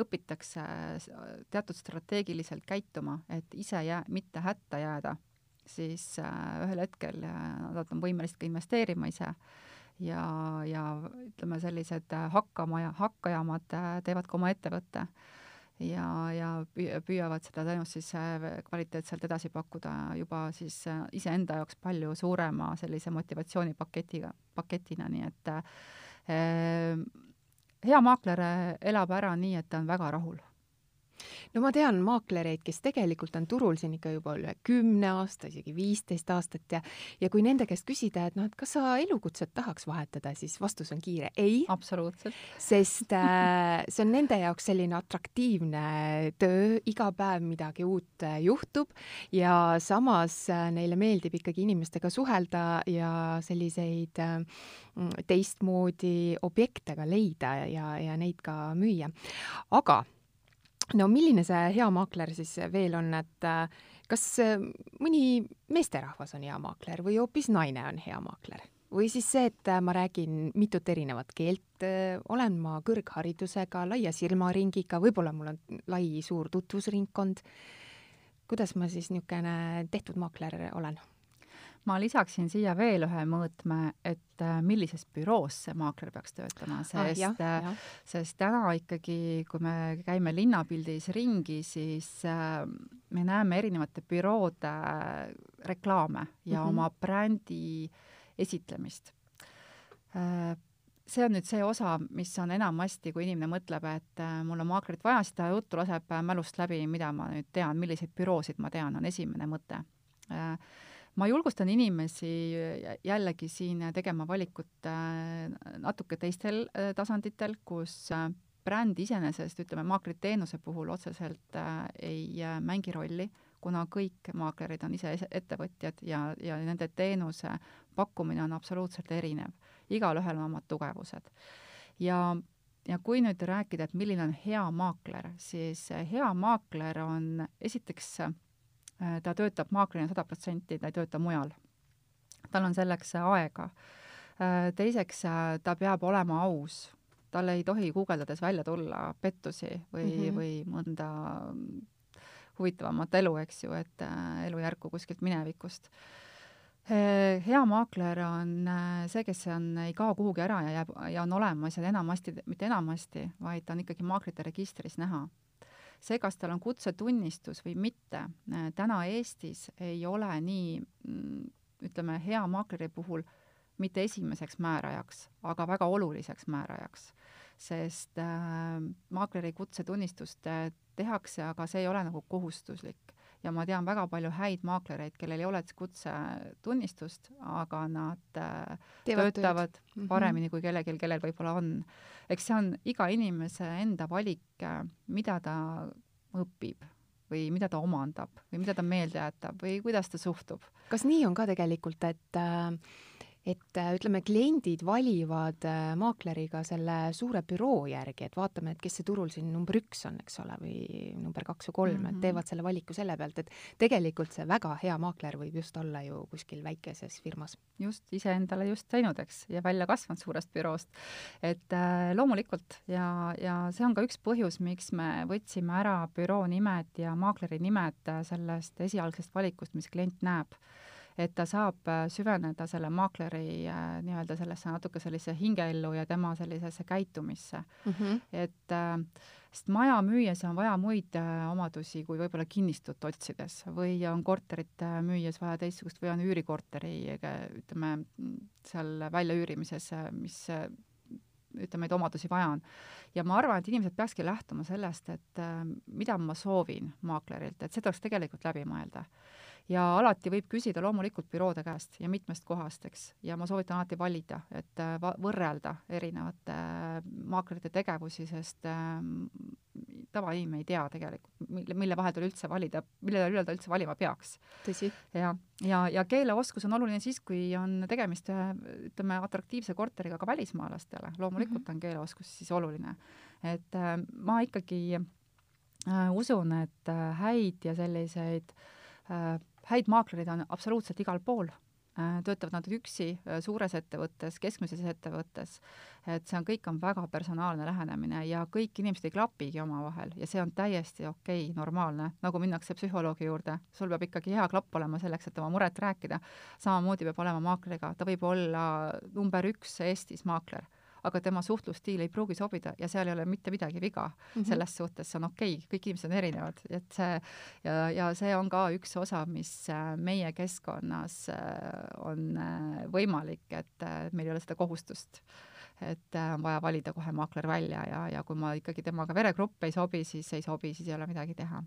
õpitakse teatud strateegiliselt käituma, et ise jää, mitte hätta jääda, siis äh, ühel hetkel äh, nad on võimelised ka investeerima ise ja, ja ütleme, sellised hakkamaja, hakkajamad äh, teevad ka oma ettevõtte. Ja, ja püüavad seda teenust siis äh, kvaliteetselt edasi pakkuda juba siis äh, iseenda jaoks palju suurema sellise motivatsioonipaketiga, paketina, nii et äh, hea maakler elab ära nii, et ta on väga rahul no ma tean maaklereid, kes tegelikult on turul siin ikka juba üle kümne aasta, isegi viisteist aastat ja ja kui nende käest küsida, et noh, et kas sa elukutset tahaks vahetada, siis vastus on kiire ei. absoluutselt. sest äh, see on nende jaoks selline atraktiivne töö, iga päev midagi uut äh, juhtub ja samas äh, neile meeldib ikkagi inimestega suhelda ja selliseid äh, teistmoodi objekte ka leida ja, ja neid ka müüa. aga no milline see hea maakler siis veel on, et äh, kas äh, mõni meesterahvas on hea maakler või hoopis naine on hea maakler? või siis see, et äh, ma räägin mitut erinevat keelt, olen ma kõrgharidusega, laia silmaringiga, võib-olla mul on lai suur tutvusringkond. kuidas ma siis niisugune tehtud maakler olen? Ma lisaksin siia veel ühe mõõtme, et äh, millises büroos see maakler peaks töötama, ah, sest ah,, sest täna ikkagi, kui me käime linnapildis ringi, siis äh, me näeme erinevate büroode reklaame ja mm -hmm. oma brändi esitlemist. See on nüüd see osa, mis on enamasti, kui inimene mõtleb, et mul on maaklerit vaja, siis ta juttu laseb mälust läbi, mida ma nüüd tean, milliseid büroosid ma tean, on esimene mõte ma julgustan inimesi jällegi siin tegema valikut äh, natuke teistel äh, tasanditel, kus äh, bränd iseenesest, ütleme, maakleriteenuse puhul otseselt ei mängi rolli, kuna kõik maaklerid on ise ettevõtjad ja, ja nende teenuse pakkumine on absoluutselt erinev. igalühel on omad tugevused. ja ja kui nüüd rääkida, et milline on hea maakler, siis hea maakler on esiteks ta töötab maaklerina sada protsenti, ta ei tööta mujal. tal on selleks aega. Äh, teiseks, äh, ta peab olema aus, tal ei tohi guugeldades välja tulla pettusi või mm, -hmm. või mõnda huvitavamat elu, eks ju, et elujärku kuskilt minevikust hea maakler on see, kes on, ei kao kuhugi ära ja jääb ja on olemas ja enamasti, mitte enamasti, vaid ta on ikkagi maaklite registris näha see, kas tal on kutsetunnistus või mitte, äh, täna Eestis ei ole nii mm, ütleme, hea maakleri puhul mitte esimeseks määrajaks, aga väga oluliseks määrajaks. sest äh, maakleri kutsetunnistust tehakse, aga see ei ole nagu kohustuslik ja ma tean väga palju häid maaklereid, kellel ei ole kutsetunnistust, aga nad äh, Teevad töötavad tööd. Mhm. paremini kui kellelgi, kellel võib-olla on. eks see on iga inimese enda valik, äh, mida ta õpib või mida ta omandab või mida ta meelde jätab või kuidas ta suhtub. kas nii on ka tegelikult, et äh, et äh, ütleme, kliendid valivad äh, maakleriga selle suure büroo järgi, et vaatame, et kes see turul siin number üks on, eks ole, või number kaks või kolm mm, -hmm. et mhm. teevad selle valiku selle pealt, et tegelikult see väga hea maakler võib just olla ju kuskil väikeses firmas. just, iseendale just teinud, eks, ja välja kasvanud suurest büroost. et äh, loomulikult ja, ja see on ka üks põhjus, miks me võtsime ära büroo nimed ja maakleri nimed äh, sellest esialgsest valikust, mis klient näeb et ta saab äh, süveneda selle maakleri äh, nii-öelda sellesse natuke sellise hingeellu ja tema sellisesse käitumisse mm. -hmm. et äh, sest maja müües on vaja muid omadusi kui võib-olla kinnistut otsides või on korterit müües vaja teistsugust või on üürikorteri, ütleme, seal väljaüürimises, mis ütleme, neid omadusi vaja on. ja ma arvan, et inimesed peakski lähtuma sellest, et mida ma soovin maaklerilt, et seda tuleks tegelikult läbi mõelda ja alati võib küsida loomulikult büroode käest ja mitmest kohast, eks, ja ma soovitan alati valida, et äh, võrrelda erinevate äh, maaklerite tegevusi, sest äh, tavainimene ei tea tegelikult, mille, mille vahel tal üldse valida, mille üle ta üldse valima peaks. ja, ja, ja keeleoskus on oluline siis, kui on tegemist ütleme, atraktiivse korteriga ka välismaalastele, loomulikult mm -hmm. on keeleoskus siis oluline. et äh, ma ikkagi äh, usun, et äh, häid ja selliseid äh, häid maaklereid on absoluutselt igal pool, äh, töötavad nad üksi äh, suures ettevõttes, keskmises ettevõttes, et see on, kõik on väga personaalne lähenemine ja kõik inimesed ei klapigi omavahel ja see on täiesti okei okay,, normaalne, nagu minnakse psühholoogi juurde, sul peab ikkagi hea klapp olema selleks, et oma muret rääkida, samamoodi peab olema maakleriga, ta võib olla number üks Eestis maakler aga tema suhtlusstiil ei pruugi sobida ja seal ei ole mitte midagi viga mm. -hmm. selles suhtes see on okei okay., kõik inimesed on erinevad, et see ja, ja see on ka üks osa, mis äh, meie keskkonnas äh, on äh, võimalik, et meil ei ole seda kohustust et on vaja valida kohe maakler välja ja, ja kui ma ikkagi temaga veregrupp ei sobi, siis ei sobi, siis ei ole midagi teha.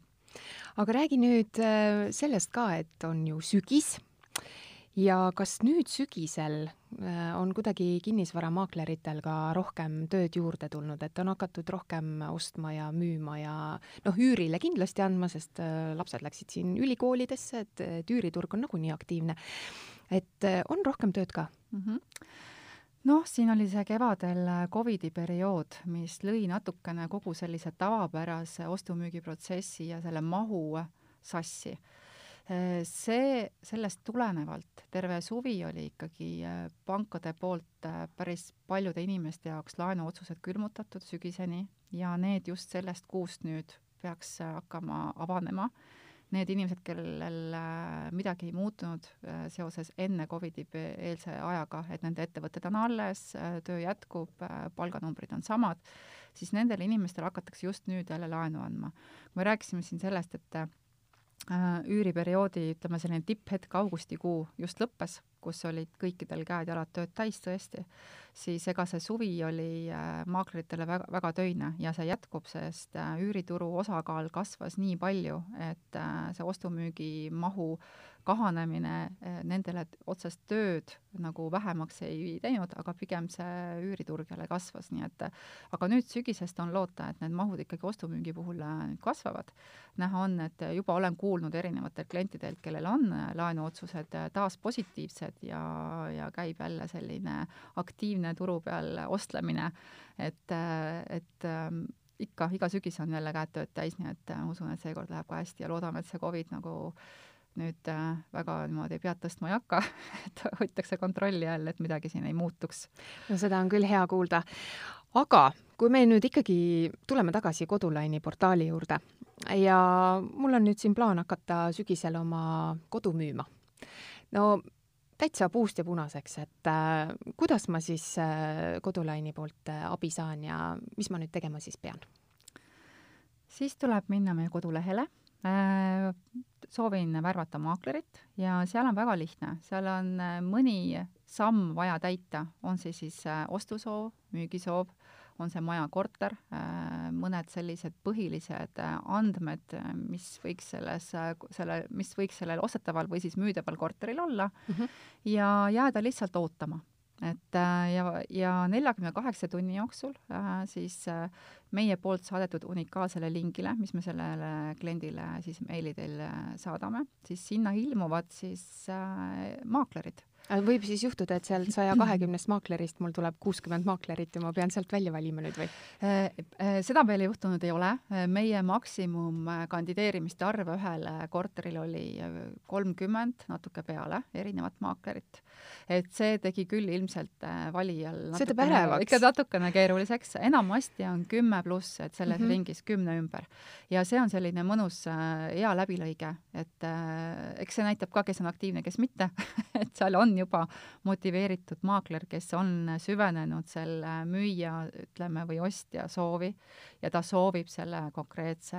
aga räägi nüüd sellest ka, et on ju sügis ja kas nüüd sügisel äh, on kuidagi kinnisvaramaakleritel ka rohkem tööd juurde tulnud, et on hakatud rohkem ostma ja müüma ja noh, üürile kindlasti andma, sest äh, lapsed läksid siin ülikoolidesse, et, et üüriturg on nagunii aktiivne. et äh, on rohkem tööd ka mm? -hmm noh, siin oli see kevadel Covidi periood, mis lõi natukene kogu sellise tavapärase ostu-müügiprotsessi ja selle mahu sassi Äh, see, sellest tulenevalt terve suvi oli ikkagi äh, pankade poolt äh, päris paljude inimeste jaoks laenuotsused külmutatud sügiseni ja need just sellest kuust nüüd peaks hakkama avanema. Need inimesed, kellel midagi ei muutunud seoses enne Covidi eelse ajaga, et nende ettevõtted on alles, töö jätkub, palganumbrid on samad, siis nendele inimestele hakatakse just nüüd jälle laenu andma. me rääkisime siin sellest, et Äh, üüriperioodi, ütleme selline tipphetk, augustikuu just lõppes, kus olid kõikidel käed-jalad tööd täis tõesti, siis ega see suvi oli äh, maakleritele väga, väga töine ja see jätkub, sest äh, üürituru osakaal kasvas nii palju, et see ostu-müügi mahu kahanemine nendele otsest tööd nagu vähemaks ei teinud, aga pigem see üüriturg jälle kasvas, nii et aga nüüd sügisest on loota, et need mahud ikkagi ostu-müügi puhul äh, nüüd kasvavad. näha on, et juba olen kuulnud erinevatelt klientidelt, kellel on äh, laenuotsused äh, taas positiivsed ja, ja käib jälle selline aktiivne turu peal ostlemine, et, et ähm, ikka iga sügis on jälle käed tööd täis, nii et ma usun, et seekord läheb ka hästi ja loodame, et see Covid nagu nüüd äh, väga niimoodi pead tõstma ei hakka, et hoitakse kontrolli all, et midagi siin ei muutuks. no seda on küll hea kuulda. aga kui me nüüd ikkagi tuleme tagasi Kodulaini portaali juurde ja mul on nüüd siin plaan hakata sügisel oma kodu müüma. no täitsa puust ja punaseks, et äh, kuidas ma siis äh, Kodulaini poolt äh, abi saan ja mis ma nüüd tegema siis pean? siis tuleb minna meie kodulehele Äh, soovin värvata maaklerit ja seal on väga lihtne, seal on äh, mõni samm vaja täita, on see siis äh, ostusoov, müügisoov, on see maja, korter, mõned sellised põhilised andmed, mis võiks selles, selle, mis võiks sellel ostetaval või siis müüdaval korteril olla mm -hmm. ja jääda lihtsalt ootama et äh, ja, ja neljakümne kaheksa tunni jooksul äh, siis äh, meie poolt saadetud unikaalsele lingile, mis me sellele kliendile siis meili teel äh, saadame, siis sinna ilmuvad siis äh, maaklerid võib siis juhtuda, et sealt saja kahekümnest maaklerist mul tuleb kuuskümmend maaklerit ja ma pean sealt välja valima nüüd või? Äh, äh, seda veel juhtunud ei ole, meie maksimum kandideerimiste arv ühele korterile oli kolmkümmend, natuke peale, erinevat maaklerit. et see tegi küll ilmselt äh, valijal see teeb ärevaks. ikka natukene keeruliseks, enamasti on kümme pluss, et selles mm -hmm. ringis kümne ümber. ja see on selline mõnus hea läbilõige, et eks see näitab ka, kes on aktiivne, kes mitte et seal on on juba motiveeritud maakler, kes on süvenenud selle müüja, ütleme, või ostja soovi ja ta soovib selle konkreetse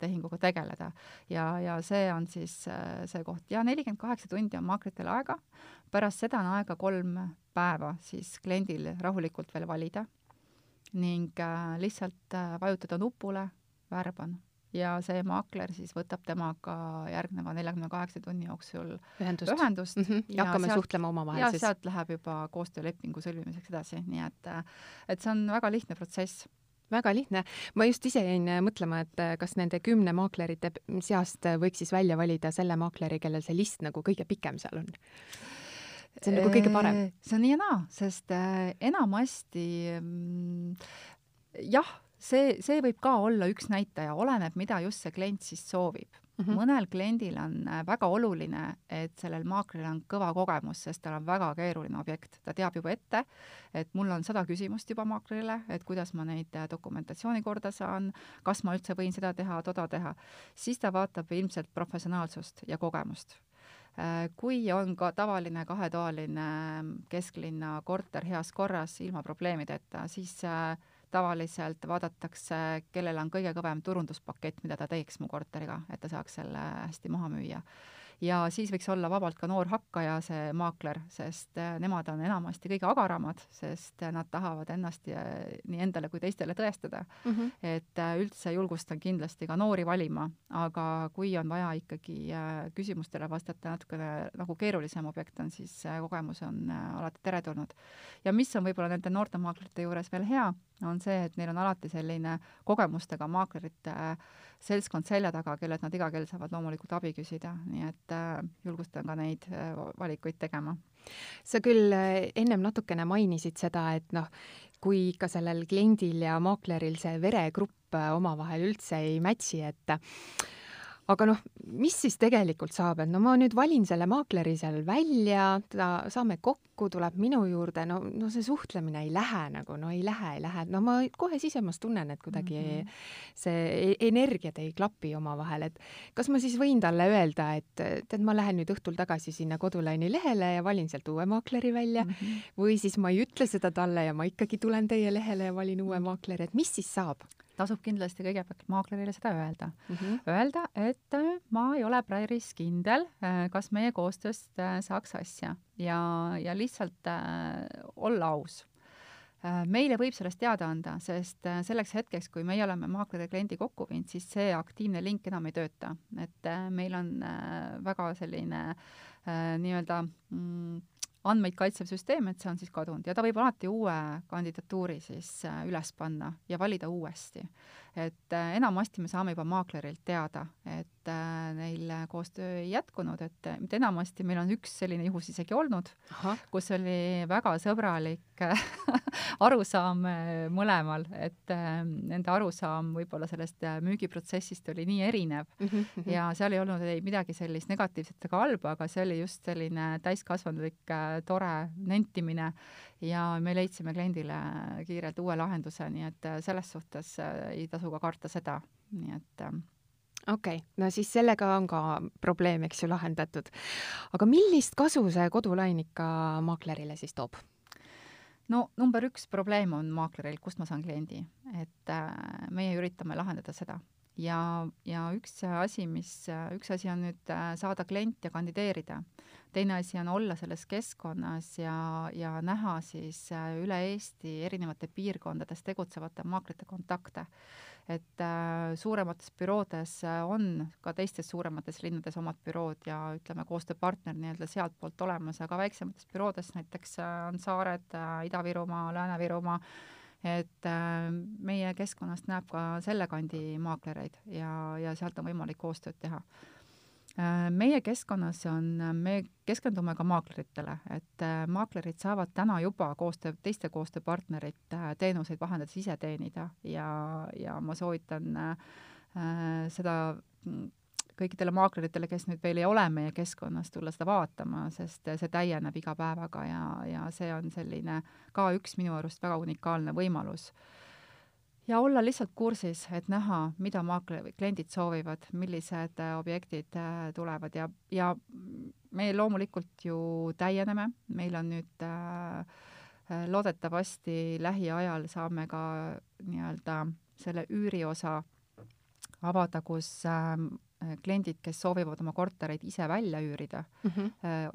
tehinguga tegeleda. ja, ja see on siis äh, see koht. Ja nelikümmend kaheksa tundi on maaklitel aega, pärast seda on aega kolm päeva siis kliendil rahulikult veel valida ning äh, lihtsalt äh, vajutada nupule, värban ja see maakler siis võtab temaga järgneva neljakümne kaheksa tunni jooksul ühendust, ühendust mm -hmm. ja hakkame sealt, suhtlema omavahel ja siis. sealt läheb juba koostöölepingu sõlmimiseks edasi, nii et, et see on väga lihtne protsess väga lihtne. ma just ise jäin mõtlema, et kas nende kümne maaklerite seast võiks siis välja valida selle maakleri, kellel see list nagu kõige pikem seal on? see on nagu kõige parem. see on nii ja naa, sest äh, enamasti mm, jah see, see võib ka olla üks näitaja, oleneb, mida just see klient siis soovib mm. -hmm. mõnel kliendil on äh, väga oluline, et sellel maaklil on kõva kogemus, sest tal on väga keeruline objekt, ta teab juba ette, et mul on sada küsimust juba maaklerile, et kuidas ma neid äh, dokumentatsiooni korda saan, kas ma üldse võin seda teha, toda teha, siis ta vaatab ilmselt professionaalsust ja kogemust äh, kui on ka tavaline kahetoaline kesklinna korter heas korras ilma probleemideta, siis äh, tavaliselt vaadatakse, kellel on kõige kõvem turunduspakett, mida ta teeks mu korteriga, et ta saaks selle hästi maha müüa. ja siis võiks olla vabalt ka noor hakkaja, see maakler, sest äh, nemad on enamasti kõige agaramad, sest äh, nad tahavad ennast nii endale kui teistele tõestada mm. -hmm. et äh, üldse julgustan kindlasti ka noori valima, aga kui on vaja ikkagi küsimustele vastata natukene nagu keerulisem objekt on, siis kogemus on alati teretulnud. ja mis on võib-olla nende noorte maaklerite juures veel hea, on see, et neil on alati selline kogemustega maaklerite seltskond selja taga, kellelt nad iga kell saavad loomulikult abi küsida, nii et äh, julgustan ka neid äh, valikuid tegema. sa küll äh, ennem natukene mainisid seda, et noh, kui ikka sellel kliendil ja maakleril see veregrupp omavahel üldse ei match'i, et aga noh, mis siis tegelikult saab, et no ma nüüd valin selle maakleri seal välja, ta, saame kokku, tuleb minu juurde, no, no see suhtlemine ei lähe nagu, no ei lähe, ei lähe, no ma kohe sisemas tunnen, et kuidagi mm -hmm. see e-, energiad ei klapi omavahel, et kas ma siis võin talle öelda, et tead, ma lähen nüüd õhtul tagasi sinna Kodulaini lehele ja valin sealt uue maakleri välja mm -hmm. või siis ma ei ütle seda talle ja ma ikkagi tulen teie lehele ja valin uue maakleri, et mis siis saab? Tasub kindlasti kõigepealt maaklerile seda öelda mm. -hmm. Öelda, et äh, ma ei ole päris kindel, äh, kas meie koostööst äh, saaks asja ja, ja lihtsalt olla aus meile võib sellest teada anda, sest selleks hetkeks, kui meie oleme maakleri kliendi kokku viinud, siis see aktiivne link enam ei tööta. et meil on väga selline nii-öelda mm, andmeid kaitsev süsteem, et see on siis kadunud ja ta võib alati uue kandidatuuri siis äh, üles panna ja valida uuesti. et äh, enamasti me saame juba maaklerilt teada, et et äh, neil koostöö ei jätkunud, et äh, mitte enamasti, meil on üks selline juhus isegi olnud, kus oli väga sõbralik arusaam äh, mõlemal, et nende arusaam võib-olla sellest müügiprotsessist oli nii erinev mm -hmm. ja seal ei olnud ei midagi sellist negatiivset ega halba, aga see oli just selline täiskasvanulik tore nentimine ja me leidsime kliendile kiirelt uue lahenduse, nii et selles suhtes ei tasu ka karta seda, nii et okei okay., no siis sellega on ka probleem, eks ju, lahendatud. aga millist kasu see kodulain ikka maaklerile siis toob? no number üks probleem on maakleril, kust ma saan kliendi, et äh, meie üritame lahendada seda ja, ja üks asi, mis, üks asi on nüüd äh, saada klient ja kandideerida, teine asi on olla selles keskkonnas ja, ja näha siis äh, üle Eesti erinevate piirkondades tegutsevate maaklite kontakte et äh, suuremates büroodes äh, on ka teistes suuremates linnades omad bürood ja ütleme, koostööpartner nii-öelda sealtpoolt olemas, aga väiksemates büroodes näiteks äh, on saared äh,, Ida-Virumaa, Lääne-Virumaa, et äh, meie keskkonnast näeb ka selle kandi maaklereid ja, ja sealt on võimalik koostööd teha meie keskkonnas on, me keskendume ka maakleritele, et äh, maaklerid saavad täna juba koostöö, teiste koostööpartnerite äh, teenuseid vahendades ise teenida ja, ja ma soovitan äh, seda mm, kõikidele maakleritele, kes nüüd veel ei ole meie keskkonnas, tulla seda vaatama, sest see täieneb iga päevaga ja, ja see on selline ka üks minu arust väga unikaalne võimalus ja olla lihtsalt kursis, et näha, mida maakler, kliendid soovivad, millised äh, objektid äh, tulevad ja, ja me loomulikult ju täieneme, meil on nüüd äh, loodetavasti lähiajal saame ka nii-öelda selle üüriosa avada, kus äh, Äh, kliendid, kes soovivad oma kortereid ise välja üürida mm -hmm.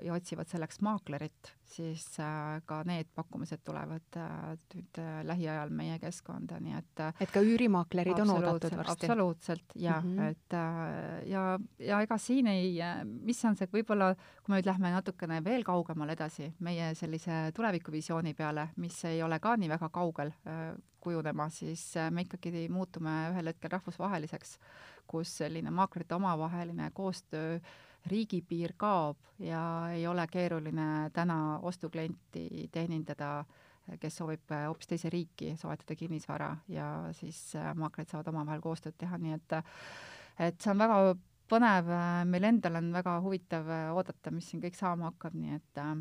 ja otsivad selleks maaklerit, siis äh, ka need pakkumised tulevad nüüd lähiajal meie keskkonda, nii et et ka üürimaaklerid on oodatud varsti? absoluutselt, jah mm, -hmm. et ja, ja ega siin ei, mis on see, võib-olla kui me nüüd lähme natukene veel kaugemale edasi, meie sellise tulevikuvisiooni peale, mis ei ole ka nii väga kaugel kujunema, siis me ikkagi muutume ühel hetkel rahvusvaheliseks kus selline maaklerite omavaheline koostöö riigipiir kaob ja ei ole keeruline täna ostuklienti teenindada, kes soovib hoopis teise riiki soetada kinnisvara ja siis äh, maaklerid saavad omavahel koostööd teha, nii et et see on väga põnev, meil endal on väga huvitav oodata, mis siin kõik saama hakkab, nii et äh,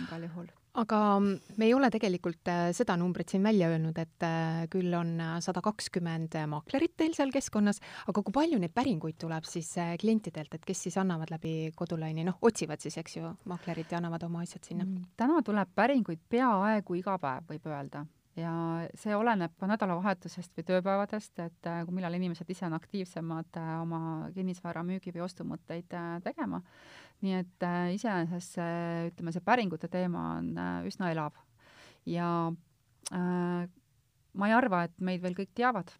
igal juhul aga me ei ole tegelikult äh, seda numbrit siin välja öelnud, et äh, küll on äh, sada kakskümmend maaklerit teil seal keskkonnas, aga kui palju neid päringuid tuleb siis klientidelt, et kes siis annavad läbi kodulaini, noh, otsivad siis, eks ju, maaklerit ja annavad oma asjad sinna? Mm, täna tuleb päringuid peaaegu iga päev, võib öelda ja see oleneb ka nädalavahetusest või tööpäevadest, et äh, kui millal inimesed ise on aktiivsemad äh, oma kinnisvara müügi või ostumõtteid äh, tegema. nii et iseenesest see, ütleme, see päringute teema on üsna elav. Ja äh, ma ei arva, et meid veel kõik teavad,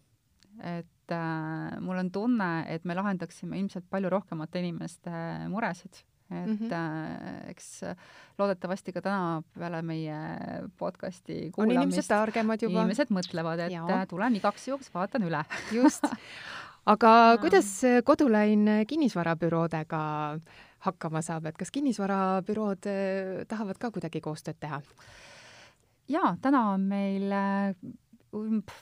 et äh, mul on tunne, et me lahendaksime ilmselt palju rohkemate inimeste muresid et mm -hmm. äh, eks loodetavasti ka täna peale meie podcasti kuulamist on inimesed targemad juba. inimesed mõtlevad, et ja. tulen igaks juhuks, vaatan üle just. aga kuidas Kodulain kinnisvarabüroodega hakkama saab, et kas kinnisvarabürood äh, tahavad ka kuidagi koostööd teha? jaa, täna on meil äh,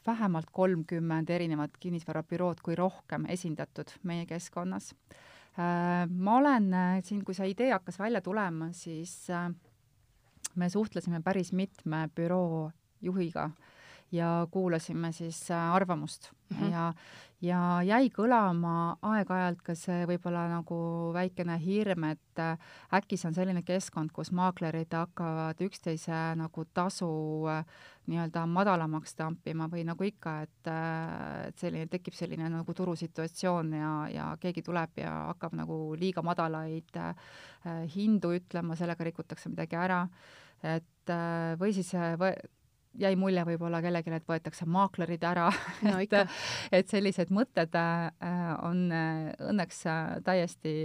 vähemalt kolmkümmend erinevat kinnisvarabürood kui rohkem esindatud meie keskkonnas Äh, ma olen äh, siin, kui see idee hakkas välja tulema, siis äh, me suhtlesime päris mitme büroo juhiga ja kuulasime siis arvamust mm -hmm. ja ja jäi kõlama aeg-ajalt ka see võib-olla nagu väikene hirm, et äh, äkki see on selline keskkond, kus maaklerid hakkavad üksteise nagu tasu äh, nii-öelda madalamaks tampima või nagu ikka, et, äh, et selline, tekib selline nagu turusituatsioon ja, ja keegi tuleb ja hakkab nagu liiga madalaid hindu ütlema, sellega rikutakse midagi ära, et või siis jäi mulje võib-olla kellelegi, et võetakse maaklerid ära no,, et, et sellised mõtted äh, on äh, õnneks äh, täiesti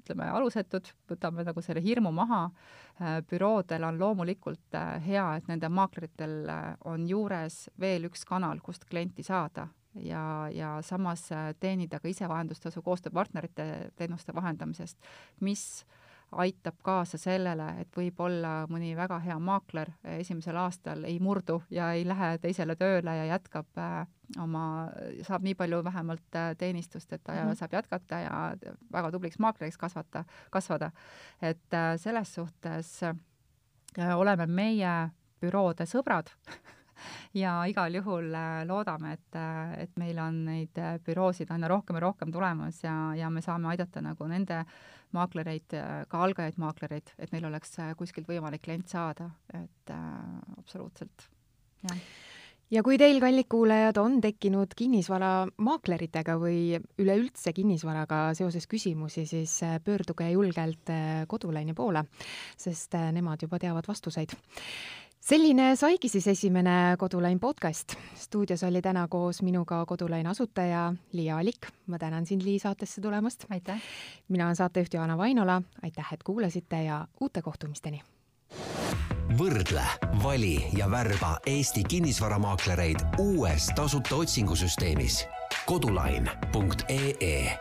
ütleme, alusetud, võtame nagu selle hirmu maha, büroodel on loomulikult hea, et nende maakleritel on juures veel üks kanal, kust klienti saada. Ja, ja samas teenida ka ise vahendustasu koostööpartnerite teenuste vahendamisest, mis äh, aitab kaasa sellele, et võib-olla mõni väga hea maakler esimesel aastal ei murdu ja ei lähe teisele tööle ja jätkab äh, oma, saab nii palju vähemalt äh, teenistust, et ta mm -hmm. saab jätkata ja väga tubliks maakleriks kasvata, kasvada. et äh, selles suhtes oleme meie büroode sõbrad ja igal juhul loodame, et, et meil on neid büroosid aina rohkem ja rohkem tulemas ja, ja me saame aidata nagu nende maaklereid, ka algajaid maaklereid, et neil oleks äh, kuskilt võimalik klient saada, et äh, absoluutselt, jah. Ja kui teil, kallid kuulajad, on tekkinud kinnisvaramaakleritega või üleüldse kinnisvaraga seoses küsimusi, siis äh, pöörduge julgelt äh, Kodulaini poole, sest nemad juba teavad vastuseid selline saigi siis esimene Kodulain podcast. stuudios oli täna koos minuga Kodulain asutaja Liia Alik. ma tänan sind, Lii, saatesse tulemast. aitäh! mina olen saatejuht Johanna Vainola, aitäh, et kuulasite ja uute kohtumisteni! võrdle, vali ja värba Eesti kinnisvaramaaklereid uues tasuta otsingusüsteemis kodulain.ee